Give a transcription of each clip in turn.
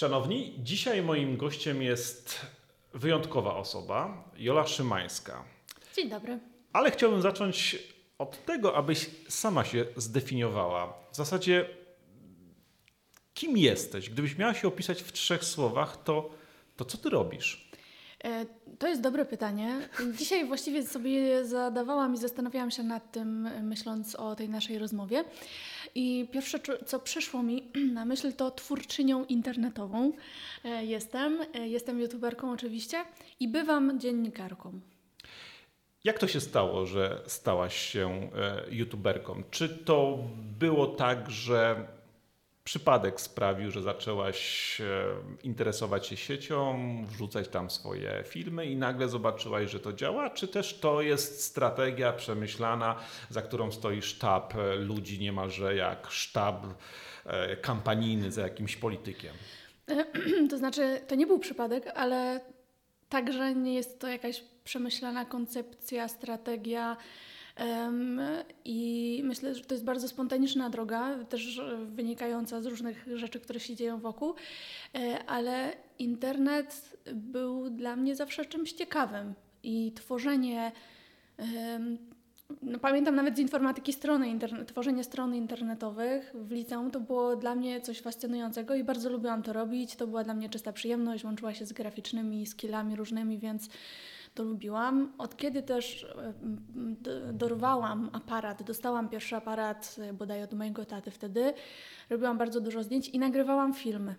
Szanowni, dzisiaj moim gościem jest wyjątkowa osoba, Jola Szymańska. Dzień dobry. Ale chciałbym zacząć od tego, abyś sama się zdefiniowała. W zasadzie, kim jesteś? Gdybyś miała się opisać w trzech słowach, to, to co ty robisz? E, to jest dobre pytanie. Dzisiaj właściwie sobie zadawałam i zastanawiałam się nad tym, myśląc o tej naszej rozmowie. I pierwsze, co przyszło mi na myśl, to twórczynią internetową e, jestem. E, jestem youtuberką oczywiście i bywam dziennikarką. Jak to się stało, że stałaś się youtuberką? Czy to było tak, że przypadek sprawił, że zaczęłaś interesować się siecią, wrzucać tam swoje filmy i nagle zobaczyłaś, że to działa? Czy też to jest strategia przemyślana, za którą stoi sztab ludzi niemalże jak sztab e, kampanijny za jakimś politykiem? To znaczy, to nie był przypadek, ale także nie jest to jakaś przemyślana koncepcja, strategia i myślę, że to jest bardzo spontaniczna droga, też wynikająca z różnych rzeczy, które się dzieją wokół, e, ale internet był dla mnie zawsze czymś ciekawym i tworzenie. No, pamiętam nawet z informatyki strony, internet, tworzenie stron internetowych w liceum to było dla mnie coś fascynującego i bardzo lubiłam to robić. To była dla mnie czysta przyjemność, łączyła się z graficznymi skillami różnymi, więc to lubiłam. Od kiedy też e, dorwałam aparat, dostałam pierwszy aparat e, bodaj od mojego taty wtedy, robiłam bardzo dużo zdjęć i nagrywałam filmy.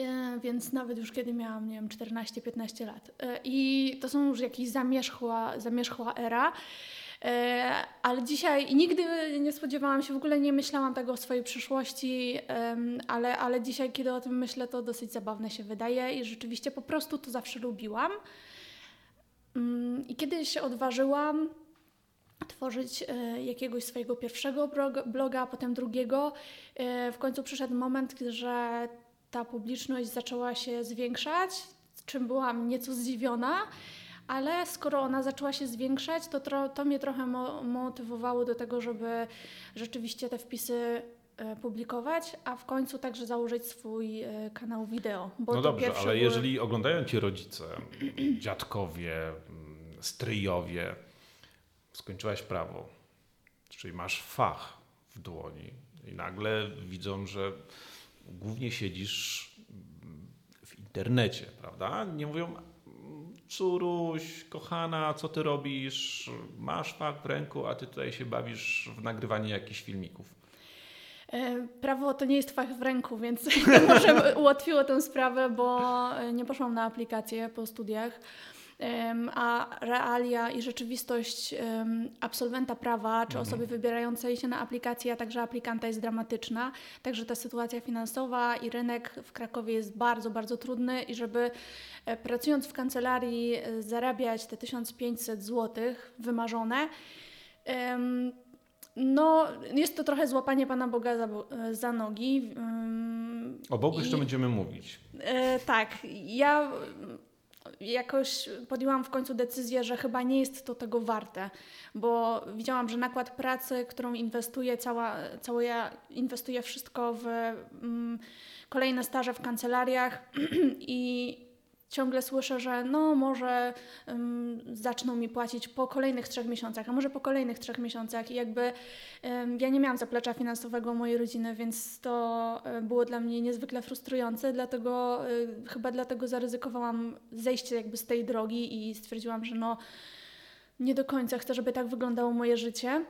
E, więc nawet już kiedy miałam, nie wiem, 14-15 lat. I to są już jakieś zamierzchła, zamierzchła era. Ale dzisiaj nigdy nie spodziewałam się, w ogóle nie myślałam tego o swojej przyszłości, ale, ale dzisiaj, kiedy o tym myślę, to dosyć zabawne się wydaje i rzeczywiście po prostu to zawsze lubiłam. Mm, I kiedy się odważyłam tworzyć e, jakiegoś swojego pierwszego bloga, a potem drugiego, e, w końcu przyszedł moment, że ta publiczność zaczęła się zwiększać, czym byłam nieco zdziwiona, ale skoro ona zaczęła się zwiększać, to, to mnie trochę motywowało do tego, żeby rzeczywiście te wpisy e, publikować, a w końcu także założyć swój kanał wideo. no dobrze, ale były... jeżeli oglądają Cię rodzice, dziadkowie, stryjowie, skończyłaś prawo, czyli masz fach w dłoni i nagle widzą, że głównie siedzisz w internecie, prawda? Nie mówią, córuś, kochana, co ty robisz? Masz fach w ręku, a ty tutaj się bawisz w nagrywanie jakichś filmików. E, prawo to nie jest fach w ręku, więc może ułatwiło tę sprawę, bo nie poszłam na aplikację po studiach a realia i rzeczywistość absolwenta prawa, czy mhm. osoby wybierającej się na aplikację, a także aplikanta jest dramatyczna. Także ta sytuacja finansowa i rynek w Krakowie jest bardzo, bardzo trudny i żeby e, pracując w kancelarii e, zarabiać te 1500 zł wymarzone, no, jest to trochę złapanie Pana Boga za, e, za nogi. O Bogu I, jeszcze będziemy mówić. E, tak. Ja jakoś podjęłam w końcu decyzję, że chyba nie jest to tego warte, bo widziałam, że nakład pracy, którą inwestuję, cała, całe ja inwestuję wszystko w mm, kolejne staże w kancelariach i ciągle słyszę, że no może um, zaczną mi płacić po kolejnych trzech miesiącach, a może po kolejnych trzech miesiącach. I jakby um, ja nie miałam zaplecza finansowego mojej rodziny, więc to um, było dla mnie niezwykle frustrujące, dlatego chyba dlatego zaryzykowałam zejście jakby z tej drogi i stwierdziłam, że no nie do końca chcę, żeby tak wyglądało moje życie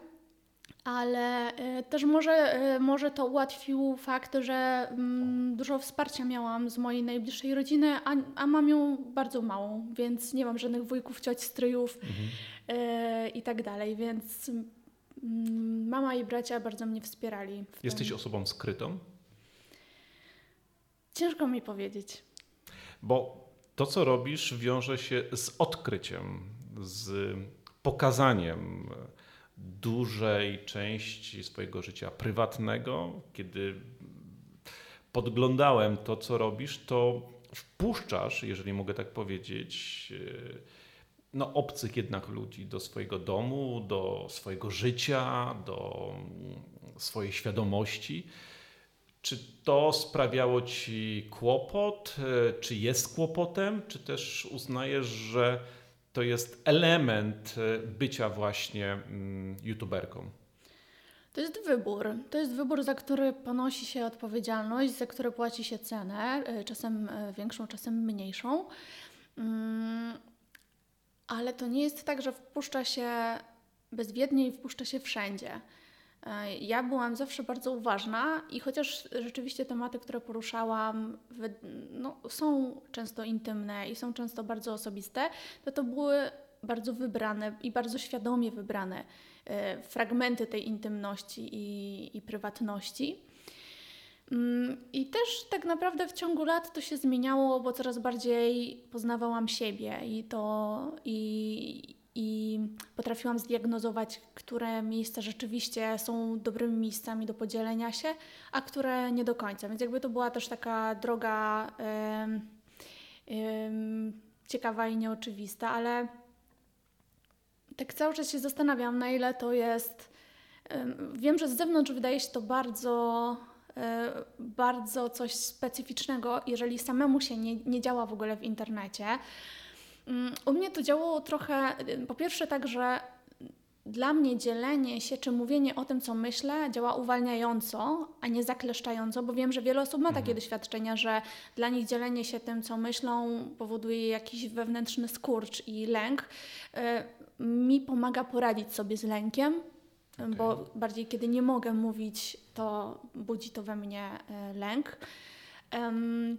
ale e, też może, e, może to ułatwił fakt, że mm, dużo wsparcia miałam z mojej najbliższej rodziny, a, a mam ją bardzo małą, więc nie mam żadnych wujków, cioć, stryjów mhm. E, i tak dalej, więc mm, mama i bracia bardzo mnie wspierali. Jesteś osobą skrytą? Ciężko mi powiedzieć. Bo to, co robisz, wiąże się z odkryciem, z pokazaniem dużej części swojego życia prywatnego, kiedy podglądałem to, co robisz, to wpuszczasz, jeżeli mogę tak powiedzieć, e, no, obcych jednak ludzi do swojego domu, do swojego życia, do swojej świadomości. Czy to sprawiało ci kłopot? E, czy jest kłopotem? Czy też uznajesz, że to jest element e, bycia właśnie mm, youtuberką? To jest wybór. To jest wybór, za który ponosi się odpowiedzialność, za który płaci się cenę, e, czasem większą, czasem mniejszą. Mm, ale to nie jest tak, że wpuszcza się bezwiednie i wpuszcza się wszędzie. E, ja byłam zawsze bardzo uważna i chociaż rzeczywiście tematy, które poruszałam, no, są często intymne i są często bardzo osobiste, to to były bardzo wybrane i bardzo świadomie wybrane e, fragmenty tej intymności i, i prywatności. Mm, I też tak naprawdę w ciągu lat to się zmieniało, bo coraz bardziej poznawałam siebie i to i, i potrafiłam zdiagnozować, które miejsca rzeczywiście są dobrymi miejscami do podzielenia się, a które nie do końca. Więc jakby to była też taka droga ym, ciekawa i nieoczywista, ale tak cały czas się zastanawiam, na ile to jest. Wiem, że z zewnątrz wydaje się to bardzo e, bardzo coś specyficznego, jeżeli samemu się nie, nie działa w ogóle w internecie. Mm, u mnie to działało trochę, y, po pierwsze tak, że dla mnie dzielenie się czy mówienie o tym, co myślę, działa uwalniająco, a nie zakleszczająco, bo wiem, że wiele osób ma takie mhm. doświadczenia, że dla nich dzielenie się tym, co myślą, powoduje jakiś wewnętrzny skurcz i lęk. Y, mi pomaga poradzić sobie z lękiem, okay. bo bardziej kiedy nie mogę mówić, to budzi to we mnie y, lęk. Um,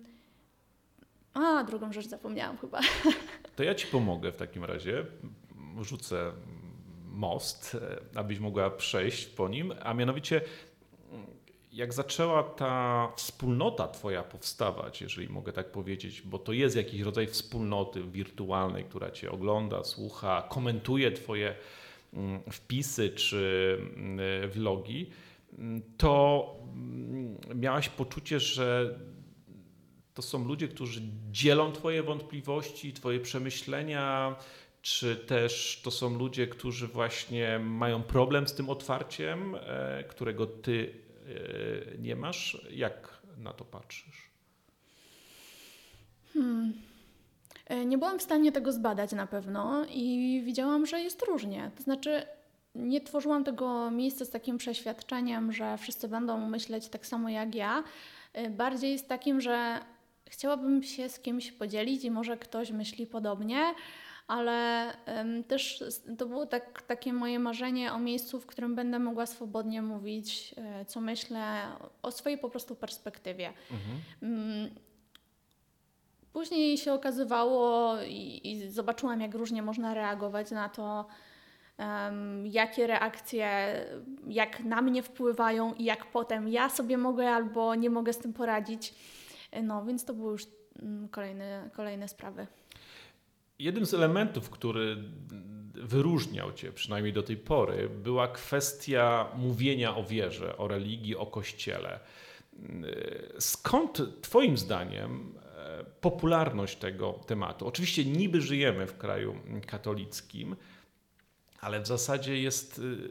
a, drugą rzecz zapomniałam chyba. To ja Ci pomogę w takim razie. Rzucę most, abyś mogła przejść po nim, a mianowicie jak zaczęła ta wspólnota Twoja powstawać, jeżeli mogę tak powiedzieć, bo to jest jakiś rodzaj wspólnoty wirtualnej, która Cię ogląda, słucha, komentuje Twoje mm, wpisy czy mm, vlogi, to mm, miałaś poczucie, że to są ludzie, którzy dzielą Twoje wątpliwości, Twoje przemyślenia, czy też to są ludzie, którzy właśnie mają problem z tym otwarciem, e, którego Ty e, nie masz? Jak na to patrzysz? Hmm. E, nie byłam w stanie tego zbadać na pewno i widziałam, że jest różnie. To znaczy, nie tworzyłam tego miejsca z takim przeświadczeniem, że wszyscy będą myśleć tak samo jak ja. Bardziej z takim, że chciałabym się z kimś podzielić i może ktoś myśli podobnie, ale um, też to było tak, takie moje marzenie o miejscu, w którym będę mogła swobodnie mówić, e, co myślę, o swojej po prostu perspektywie. Mhm. Um, później się okazywało i, i, zobaczyłam, jak różnie można reagować na to, um, jakie reakcje, jak na mnie wpływają i jak potem ja sobie mogę albo nie mogę z tym poradzić. No więc to były już mm, kolejne, kolejne sprawy. Jednym z elementów, który wyróżniał Cię, przynajmniej do tej pory, była kwestia mówienia o wierze, o religii, o kościele. Skąd Twoim zdaniem e, popularność tego tematu? Oczywiście niby żyjemy w kraju katolickim, ale w zasadzie jest y,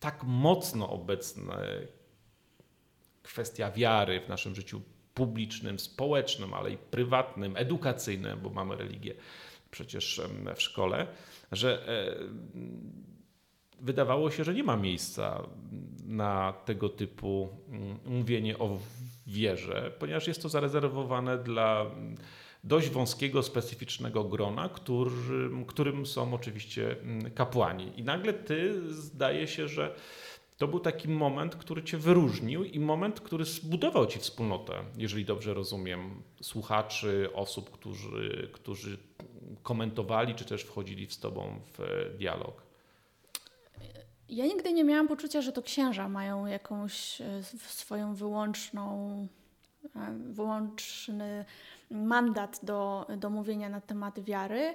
tak mocno obecna kwestia wiary w naszym życiu publicznym, społecznym, ale i prywatnym, edukacyjnym, bo mamy religię przecież w szkole, że e, wydawało się, że nie ma miejsca na tego typu mm, mówienie o wierze, ponieważ jest to zarezerwowane dla dość wąskiego, specyficznego grona, którym, którym są oczywiście mm, kapłani. I nagle ty zdaje się, że to był taki moment, który cię wyróżnił i moment, który zbudował ci wspólnotę, jeżeli dobrze rozumiem, słuchaczy, osób, którzy, którzy komentowali, czy też wchodzili z tobą w dialog. Ja nigdy nie miałam poczucia, że to księża mają jakąś e, swoją wyłączną, e, wyłączny mandat do, do mówienia na tematy wiary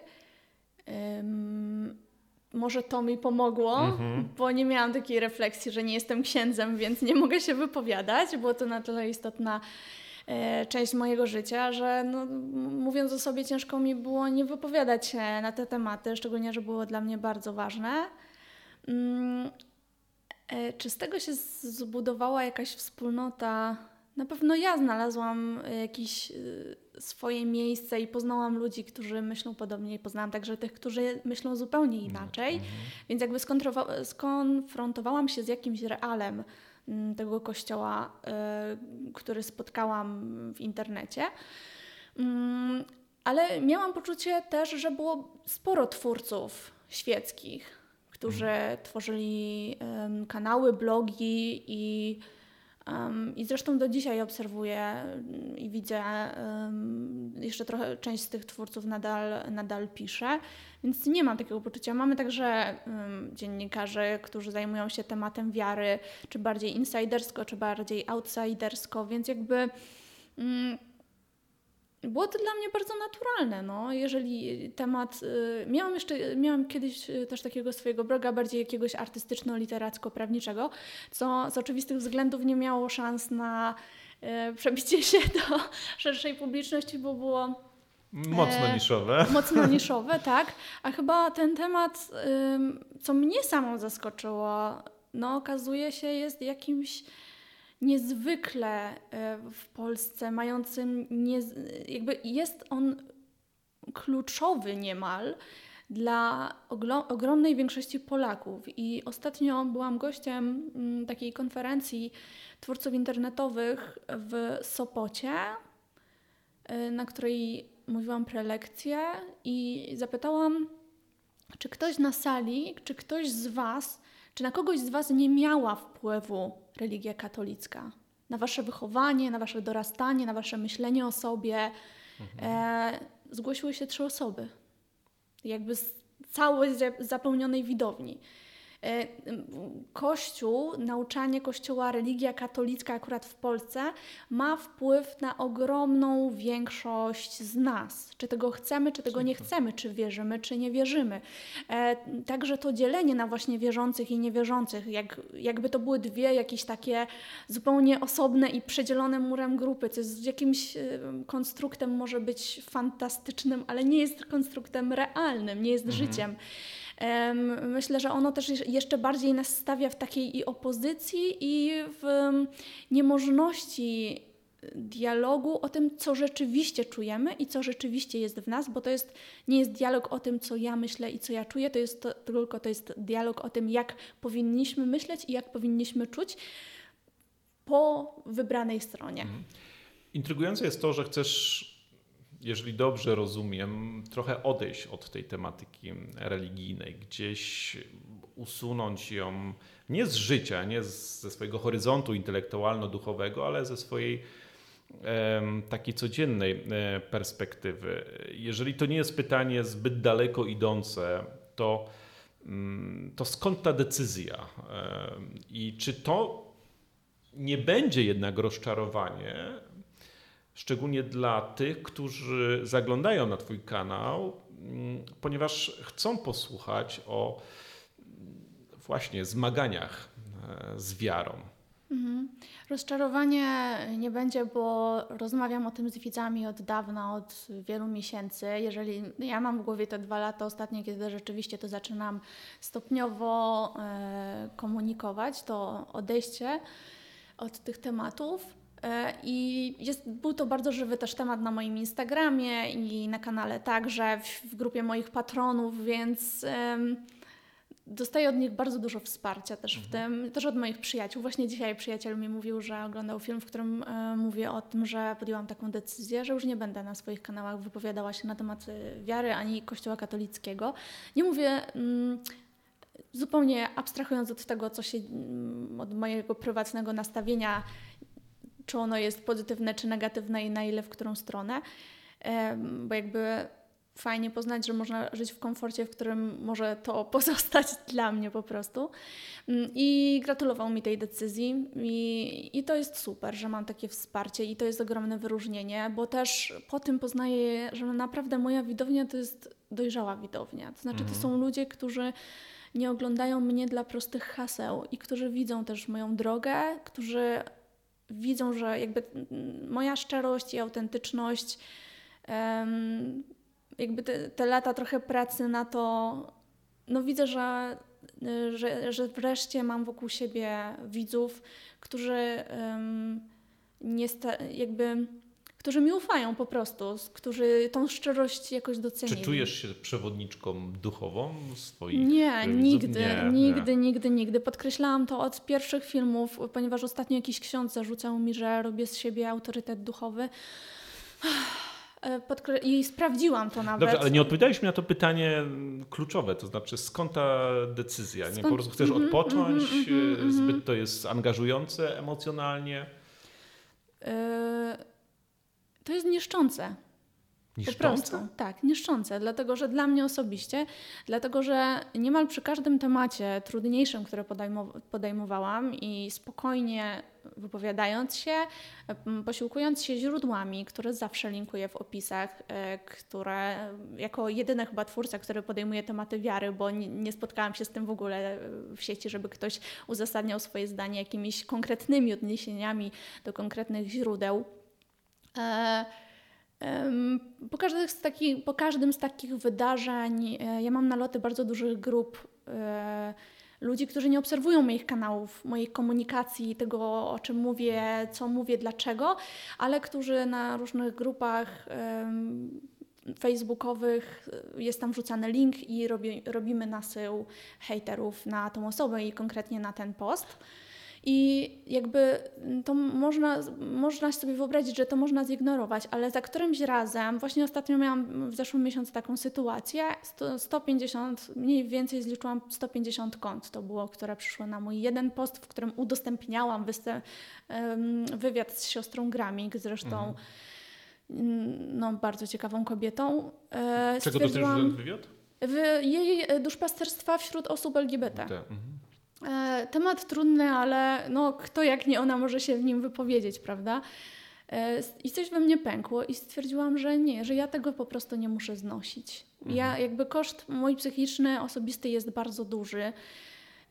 może to mi pomogło, mhm. bo nie miałam takiej refleksji, że nie jestem księdzem, więc nie mogę się wypowiadać. Było to na tyle istotna e, część mojego życia, że no, mówiąc o sobie, ciężko mi było nie wypowiadać się na te tematy, szczególnie, że było dla mnie bardzo ważne. Mm, E, czy z tego się zbudowała jakaś wspólnota? Na pewno ja znalazłam jakieś e, swoje miejsce i poznałam ludzi, którzy myślą podobnie i poznałam także tych, którzy myślą zupełnie mhm, inaczej. Mm -hmm. Więc jakby skonfrontowałam się z jakimś realem mm, tego kościoła, y, który spotkałam w internecie. Mm, ale miałam poczucie też, że było sporo twórców świeckich, którzy mhm. tworzyli kanały, blogi i, um, i zresztą do dzisiaj obserwuję i widzę, um, jeszcze trochę część z tych twórców nadal, nadal pisze, więc nie mam takiego poczucia. Mamy także dziennikarzy, którzy zajmują się tematem wiary, czy bardziej insidersko, czy bardziej outsidersko, więc jakby mm, było to dla mnie bardzo naturalne, no. Jeżeli temat... Y, miałam jeszcze, miałam kiedyś y, też takiego swojego bloga bardziej jakiegoś artystyczno-literacko-prawniczego, co z oczywistych względów nie miało szans na y, przebicie się do szerszej publiczności, bo było... Mocno e, niszowe. Mocno niszowe, tak. A chyba ten temat, co mnie samą zaskoczyło, no okazuje się jest jakimś niezwykle e, w Polsce mającym, nie, jakby jest on kluczowy niemal dla ogromnej większości Polaków. I ostatnio byłam gościem mm, takiej konferencji twórców internetowych w Sopocie, e, na której mówiłam prelekcję i zapytałam, czy ktoś na sali, czy ktoś z Was, czy na kogoś z Was nie miała wpływu religia katolicka. Na wasze wychowanie, na wasze dorastanie, na wasze myślenie o sobie. Mhm. E, zgłosiły się trzy osoby. Jakby z całej zapełnionej widowni. E, Kościół, nauczanie Kościoła, religia katolicka akurat w Polsce ma wpływ na ogromną większość z nas. Czy tego chcemy, czy tego nie chcemy, czy wierzymy, czy nie wierzymy. E, także to dzielenie na właśnie wierzących i niewierzących, jak, jakby to były dwie jakieś takie zupełnie osobne i przedzielone murem grupy, co jest jakimś e, konstruktem może być fantastycznym, ale nie jest konstruktem realnym, nie jest mhm. życiem. Myślę, że ono też jeszcze bardziej nas stawia w takiej i opozycji, i w niemożności dialogu o tym, co rzeczywiście czujemy i co rzeczywiście jest w nas, bo to jest, nie jest dialog o tym, co ja myślę i co ja czuję, to jest to, tylko to jest dialog o tym, jak powinniśmy myśleć i jak powinniśmy czuć po wybranej stronie. Mhm. Intrygujące jest to, że chcesz jeżeli dobrze rozumiem, trochę odejść od tej tematyki religijnej, gdzieś usunąć ją nie z życia, nie ze swojego horyzontu intelektualno-duchowego, ale ze swojej takiej codziennej e, perspektywy. Jeżeli to nie jest pytanie zbyt daleko idące, to, mm, to skąd ta decyzja? I czy to nie będzie jednak rozczarowanie, szczególnie dla tych, którzy zaglądają na Twój kanał, mm, ponieważ chcą posłuchać o właśnie zmaganiach e, z wiarą. Mhm. Rozczarowanie nie będzie, bo rozmawiam o tym z widzami od dawna, od wielu miesięcy. Jeżeli ja mam w głowie te dwa lata ostatnie, kiedy rzeczywiście to zaczynam stopniowo e, komunikować, to odejście od tych tematów I jest, był to bardzo żywy też temat na moim Instagramie i na kanale także, w, w grupie moich patronów, więc um, dostaję od nich bardzo dużo wsparcia też w mhm. tym, też od moich przyjaciół. Właśnie dzisiaj przyjaciel mi mówił, że oglądał film, w którym e, mówię o tym, że podjęłam taką decyzję, że już nie będę na swoich kanałach wypowiadała się na temat e, wiary ani Kościoła katolickiego. Nie mówię. Mm, zupełnie abstrahując od tego, co się mm, od mojego prywatnego nastawienia czy ono jest pozytywne, czy negatywne i na ile w którą stronę. Bo jakby fajnie poznać, że można żyć w komforcie, w którym może to pozostać dla mnie po prostu. Mm, I gratulował mi tej decyzji i, i to jest super, że mam takie wsparcie i to jest ogromne wyróżnienie, bo też po tym poznaję, że naprawdę moja widownia to jest dojrzała widownia. To znaczy to mhm. są ludzie, którzy nie oglądają mnie dla prostych haseł i którzy widzą też moją drogę, którzy widzą, że jakby moja szczerość i autentyczność, jakby te, te lata trochę pracy na to, no widzę, że że, że wreszcie mam wokół siebie widzów, którzy nie jakby którzy mi ufają po prostu, którzy tą szczerość jakoś docenili. Czy czujesz się przewodniczką duchową swoich Nie, nigdy, nie, nigdy, nie. nigdy, nigdy. Podkreślałam to od pierwszych filmów, ponieważ ostatnio jakiś ksiądz zarzucał mi, że robię z siebie autorytet duchowy. Podkre- I sprawdziłam to nawet. Dobrze, ale nie odpowiedziałeś mi na to pytanie kluczowe, to znaczy skąd ta decyzja? Skąd? Nie po prostu chcesz mm-hmm, odpocząć, mm-hmm, zbyt to jest angażujące emocjonalnie? Yy, to jest niszczące. Niszczące? Po prostu, tak, niszczące. Dlatego, że dla mnie osobiście, dlatego, że niemal przy każdym temacie trudniejszym, które podejmowałam i spokojnie wypowiadając się, posiłkując się źródłami, które zawsze linkuję w opisach, e, które jako jedyny chyba twórca, który podejmuje tematy wiary, bo nie, spotkałam się z tym w ogóle w sieci, żeby ktoś uzasadniał swoje zdanie jakimiś konkretnymi odniesieniami do konkretnych źródeł po, z takich, po każdym z takich wydarzeń e, ja mam naloty bardzo dużych grup e, ludzi, którzy nie obserwują moich kanałów, mojej komunikacji, tego o czym mówię, co mówię, dlaczego, ale którzy na różnych grupach facebookowych jest tam wrzucany link i robi, robimy nasył hejterów na tą osobę i konkretnie na ten post. I jakby to można, można sobie wyobrazić, że to można zignorować, ale za którymś razem, właśnie ostatnio miałam w zeszłym miesiącu taką sytuację, 150, mniej więcej zliczyłam 150 kont to było, które przyszły na mój jeden post, w którym udostępniałam wywiad z siostrą Gramik, zresztą mhm. no, bardzo ciekawą kobietą. E, Czego dotyczy ten wywiad? W jej duszpasterstwa wśród osób LGBT. Mhm. E, temat trudny, ale no, kto jak nie ona może się w nim wypowiedzieć, prawda? E, I coś we mnie pękło i stwierdziłam, że nie, że ja tego po prostu nie muszę znosić. Mhm. Ja jakby koszt mój psychiczny, osobisty jest bardzo duży.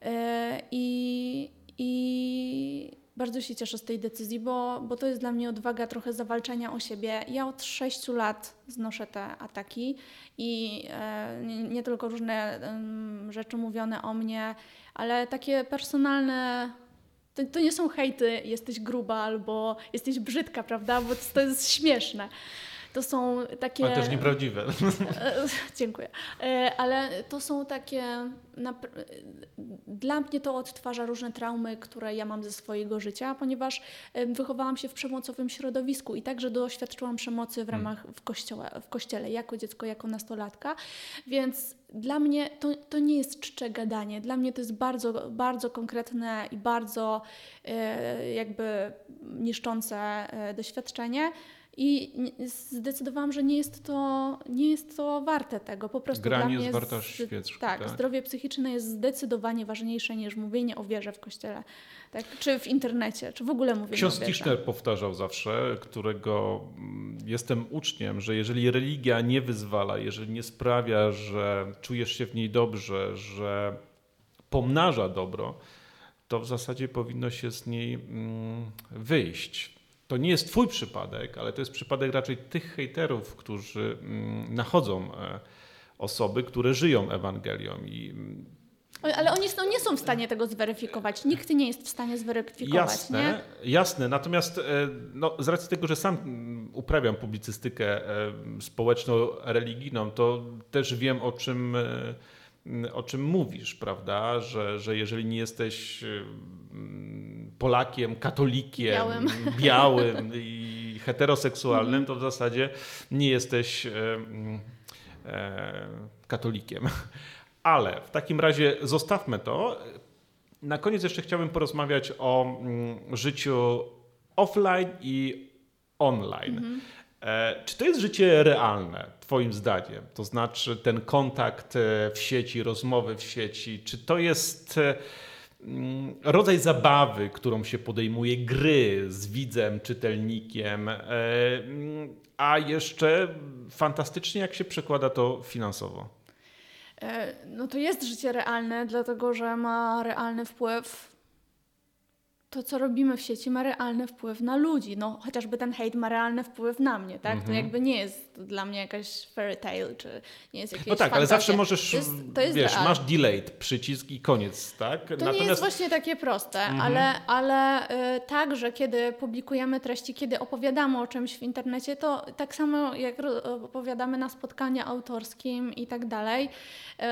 E, I, i bardzo się cieszę z tej decyzji, bo, bo to jest dla mnie odwaga trochę zawalczenia o siebie. Ja od sześciu lat znoszę te ataki i e, nie, nie, tylko różne e, rzeczy mówione o mnie, ale takie personalne. To, to, nie są hejty, jesteś gruba albo jesteś brzydka, prawda? Bo to jest śmieszne. To są takie. Ale też nieprawdziwe. Dziękuję. E, ale to są takie. Dla mnie to odtwarza różne traumy, które ja mam ze swojego życia, ponieważ wychowałam się w przemocowym środowisku i także doświadczyłam przemocy w hmm. ramach w kościele, w kościele jako dziecko, jako nastolatka. Więc dla mnie to, to nie jest czcze gadanie. Dla mnie to jest bardzo, bardzo konkretne i bardzo e, jakby niszczące e, doświadczenie. I zdecydowałam, że nie jest to, nie jest to warte tego. Po prostu Granie dla mnie jest wartość świeczki. Tak, tak, zdrowie psychiczne jest zdecydowanie ważniejsze niż mówienie o wierze w kościele, tak? czy w internecie, czy w ogóle mówienie Ksiądz o wierze. Tischner powtarzał zawsze, którego mm, jestem uczniem, że jeżeli religia nie wyzwala, jeżeli nie sprawia, że czujesz się w niej dobrze, że pomnaża dobro, to w zasadzie powinno się z niej mm, wyjść to nie jest Twój przypadek, ale to jest przypadek raczej tych hejterów, którzy mm, nachodzą e, osoby, które żyją Ewangelią. I mm, ale oni no, nie są w stanie tego zweryfikować. Nikt nie jest w stanie zweryfikować. Jasne, nie? jasne. Natomiast e, no, z racji tego, że sam mm, uprawiam publicystykę e, społeczno-religijną, to też wiem o czym, o czym mówisz, prawda? Że, że jeżeli nie jesteś Polakiem, katolikiem, białym, białym i heteroseksualnym, to w zasadzie nie jesteś e, e, katolikiem. Ale w takim razie zostawmy to. Na koniec jeszcze chciałbym porozmawiać o mm, życiu offline i online. Mhm. E, czy to jest życie realne, Twoim zdaniem? To znaczy ten kontakt w sieci, rozmowy w sieci, czy to jest Mm, rodzaj zabawy, którą się podejmuje, gry z widzem, czytelnikiem, e, mm, a jeszcze fantastycznie, jak się przekłada to finansowo. E, no to jest życie realne, dlatego że ma realny wpływ to, co robimy w sieci, ma realny wpływ na ludzi. No, chociażby ten hejt ma realny wpływ na mnie, tak? To Mhm. jakby nie jest dla mnie jakaś fairy tale, czy nie jest jakieś No tak, ale zawsze możesz, To jest, to jest wiesz, realne. masz delayed przycisk i koniec, tak? To nie jest właśnie takie proste, Mhm. ale, ale y, tak, że kiedy publikujemy treści, kiedy opowiadamy o czymś w internecie, to tak samo jak opowiadamy na spotkaniu autorskim i tak dalej, y,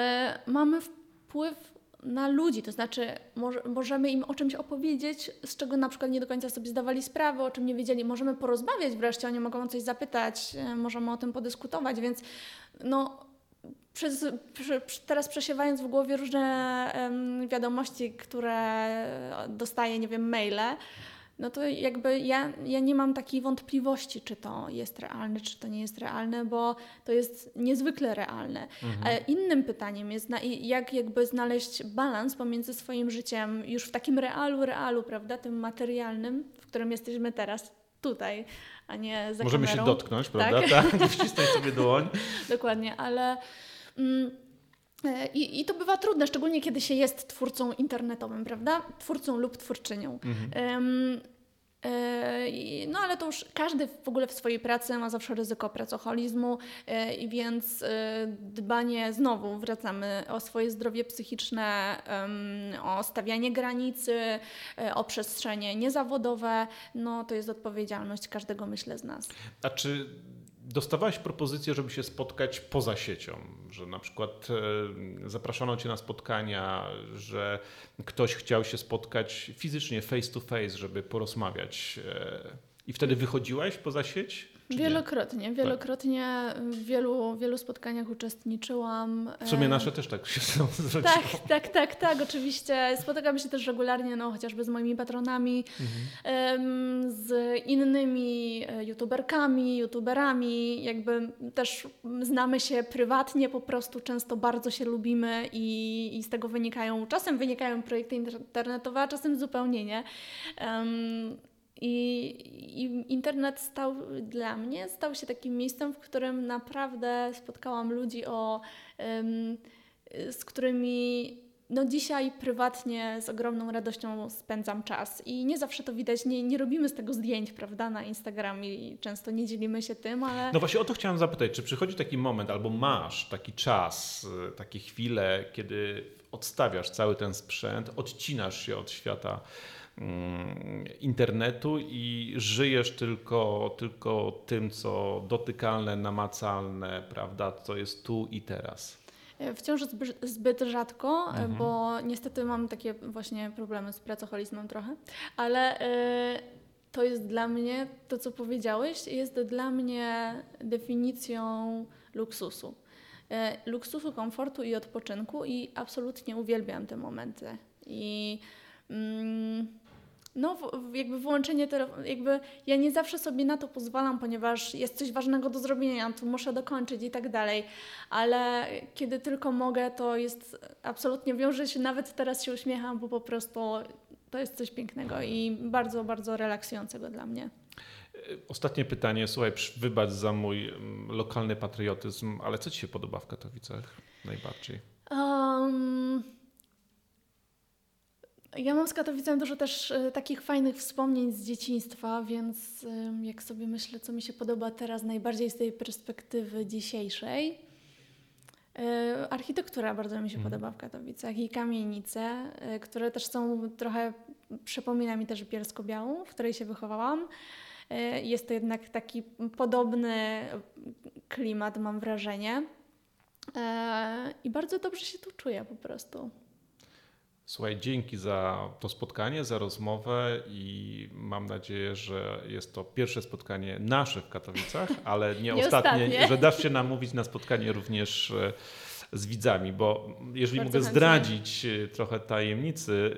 mamy wpływ na ludzi, to znaczy może, możemy im o czymś opowiedzieć, z czego na przykład nie do końca sobie zdawali sprawę, o czym nie wiedzieli. Możemy porozmawiać wreszcie, oni mogą o coś zapytać, y, możemy o tym podyskutować, więc no, przez, przy, teraz przesiewając w głowie różne em, wiadomości, które dostaję, nie wiem, maile, no to jakby ja, ja nie mam takiej wątpliwości, czy to jest realne, czy to nie jest realne, bo to jest niezwykle realne. Ale innym pytaniem jest, na, jak jakby znaleźć balans pomiędzy swoim życiem już w takim realu, realu, prawda, tym materialnym, w którym jesteśmy teraz, tutaj, a nie za Możemy kamerą. się dotknąć, prawda? Tak. Tak, wcisnąć sobie dłoń. Dokładnie, ale. Mm, e, i, I to bywa trudne, szczególnie kiedy się jest twórcą internetowym, prawda? Twórcą lub twórczynią. E, i- no ale to już każdy w ogóle w swojej pracy ma zawsze ryzyko pracoholizmu, i więc e, dbanie, znowu wracamy o swoje zdrowie psychiczne, o stawianie granicy, o przestrzenie niezawodowe, no to jest odpowiedzialność każdego, myślę, z nas. A czy dostawałaś propozycję, żeby się spotkać poza siecią? Że na przykład e, zapraszano cię na spotkania, że ktoś chciał się spotkać fizycznie, face to face, żeby porozmawiać. I wtedy wychodziłaś poza sieć? czy nie? Wielokrotnie, wielokrotnie w wielu, wielu spotkaniach uczestniczyłam. W sumie nasze też tak się zrodziło. Tak, tak, tak, tak, oczywiście. Spotykam się też regularnie, no chociażby z moimi patronami, em, z innymi e, youtuberkami, youtuberami, jakby też znamy się prywatnie, po prostu często bardzo się lubimy i, i z tego wynikają, czasem wynikają projekty internetowe, a czasem zupełnie nie. Em, i, I internet stał dla mnie, stał się takim miejscem, w którym naprawdę spotkałam ludzi, o, em, z którymi no dzisiaj prywatnie z ogromną radością spędzam czas. I nie zawsze to widać, nie, nie robimy z tego zdjęć, prawda, na Instagramie i często nie dzielimy się tym, ale No właśnie o to chciałem zapytać, czy przychodzi taki moment, albo masz taki czas, takie chwile, kiedy odstawiasz cały ten sprzęt, odcinasz się od świata internetu i żyjesz tylko, tylko tym, co dotykalne, namacalne, prawda, co jest tu i teraz. E, Wciąż zbyt, rzadko, e, bo niestety mam takie właśnie problemy z pracoholizmem trochę, ale e, to jest dla mnie, to co powiedziałeś, jest dla mnie definicją luksusu. Luksusu, komfortu i odpoczynku i absolutnie uwielbiam te momenty. I mm, no, jakby wyłączenie telefonu, jakby ja nie zawsze sobie na to pozwalam, ponieważ jest coś ważnego do zrobienia, tu muszę dokończyć i tak dalej, ale kiedy tylko mogę, to jest absolutnie wiąże się, nawet teraz się uśmiecham, bo po prostu to jest coś pięknego i bardzo, bardzo relaksującego dla mnie. Y, Ostatnie pytanie, słuchaj, wybacz za mój mm, lokalny patriotyzm, ale co Ci się podoba w Katowicach najbardziej? Um, ja mam z Katowicem dużo też e, takich fajnych wspomnień z dzieciństwa, więc jak sobie myślę, co mi się podoba teraz najbardziej z tej perspektywy dzisiejszej. e, Architektura bardzo mi się Mhm. podoba w Katowicach i kamienice, e, które też są trochę, przypomina mi też Bielsko-Białą, w której się wychowałam. Jest to jednak taki podobny klimat, mam wrażenie. I bardzo dobrze się tu czuję po prostu. Słuchaj, dzięki za to spotkanie, za rozmowę i mam nadzieję, że jest to pierwsze spotkanie nasze w Katowicach, ale nie, Nie ostatnie, ostatnie. że dasz się namówić na spotkanie również e, z widzami, bo jeżeli Bardzo mogę zdradzić e, trochę tajemnicy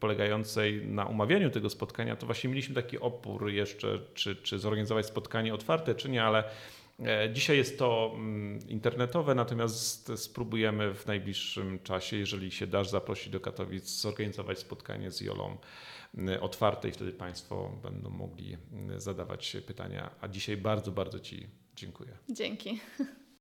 polegającej na umawianiu tego spotkania, to właśnie mieliśmy taki opór jeszcze, czy, czy zorganizować spotkanie otwarte, czy nie, ale Dzisiaj jest to mm, internetowe, natomiast spróbujemy w najbliższym czasie, jeżeli się dasz zaprosić do Katowic, zorganizować spotkanie z Jolą mm, otwarte i wtedy Państwo będą mogli mm, zadawać pytania. A dzisiaj bardzo, bardzo Ci dziękuję. Dzięki.